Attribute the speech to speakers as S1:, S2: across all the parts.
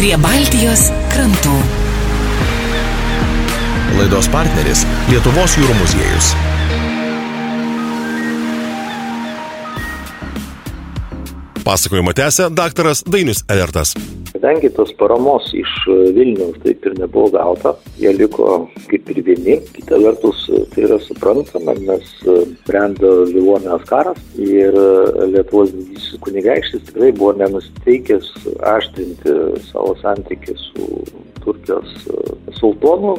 S1: prie Baltijos krantų.
S2: Laidos partneris - Lietuvos jūrų muziejus. Pasakojimą tęsė daktaras Dainis Elertas.
S3: Kadangi tos paramos iš Vilniaus taip ir nebuvo gauta, jie liko kaip ir vieni. Kita vertus, tai yra suprantama, nes brendo Livonijos karas ir Lietuvos didysis kunigaikštis tikrai buvo nenusteikęs aštrinti savo santykį su Turkijos sultonu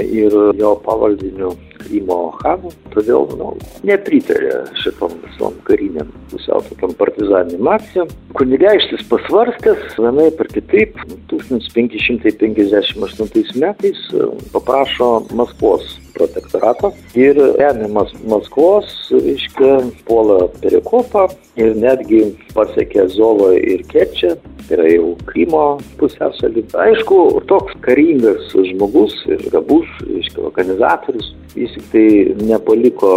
S3: ir jo pavaldiniu Krymo Hanu, todėl nu, nepritarė šitom visom kariniam pusiau tokiam partizaniniam akcijom. Kunigaikštis pasvarstęs, vienai per kitaip, 1558 metais paprašo Maskvos protektorato ir remiamas Maskvos, reiškia, puola Perikopą ir netgi pasiekė Zovą ir Kerčią, tai yra jau Krymo pusęsalį. Aišku, toks karingas žmogus ir gabus, reiškia, organizatorius, jis tik tai nepaliko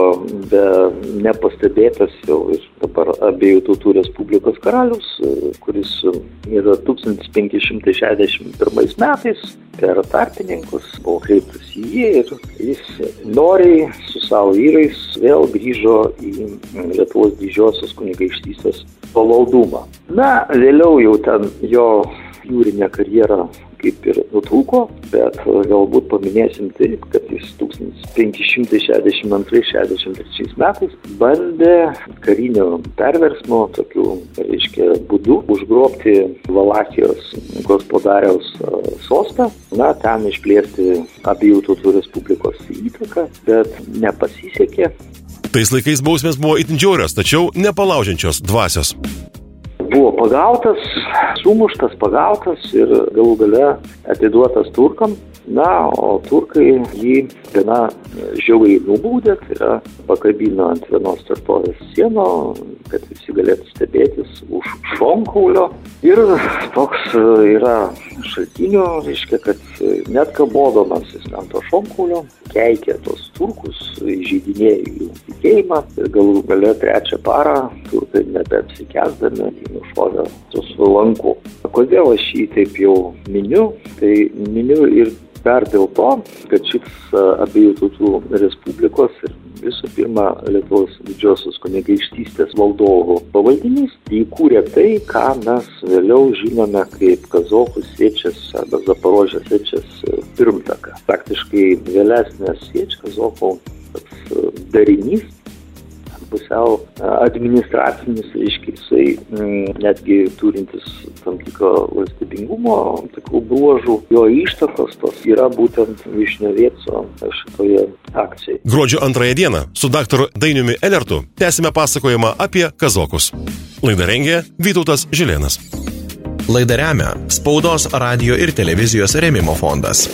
S3: be nepastebėtas jau ir dabar abiejų tautų Respublikos karalius, kuris yra 1561 metais per tarpininkus buvo kreiptas į jį ir jis noriai su savo vyrais vėl grįžo į Lietuvos didžiosios kunigaikštystės pavaldumą. Na, vėliau jau ten jo jūrinė karjera kaip ir nutrūko, bet galbūt paminėsim taip, kad jis 1562-63 metais bandė karinio perversmo tokiu, reiškia, būdu užgrobti Valakijos gospodariaus sostą, na, ten išplėsti abiejų tautų Respublikos įtaką, bet nepasisekė.
S2: Tais laikais bausmės buvo itin džiaurios, tačiau nepalaužiančios dvasios
S3: buvo pagautas, sumuštas, pagautas ir galų gale atiduotas turkam. Na, o turkai jį gana žiauriai nubaudė, tai yra pakabino ant vienos tvirtovės sieno, kad visi galėtų stebėtis už šonkaulio. Ir toks yra šaltinių, reiškia, kad net kabodamas jis ant to šonkaulio keikė tos turkus, žydinėjo jų tikėjimą ir galų gale trečią parą turkai nebeapsikesdami nušovė su lanku. Kodėl aš jį taip jau miniu? Tai miniu ir dar dėl to, kad šis abiejų tautų Respublikos ir visų pirma Lietuvos didžiosios kunigaikštystės valdovų pavaldinys įkūrė tai, ką mes vėliau žinome kaip Kazokų siečias arba Zaporožės siečias pirmtaką. Praktiškai vėlesnės siečias Kazokų darinys pusiau administracinis, reiškia, jisai netgi turintis tam tikro valstybingumo, tikrų bruožų, jo ištakos tos yra būtent Višnevėco šitoje akcijoje.
S2: Gruodžio antrąją dieną su daktaru Dainiumi Elertu tęsime pasakojimą apie kazokus. Laidą rengė Vytautas Žilėnas. Laidą remia Spaudos, radio ir televizijos remimo fondas.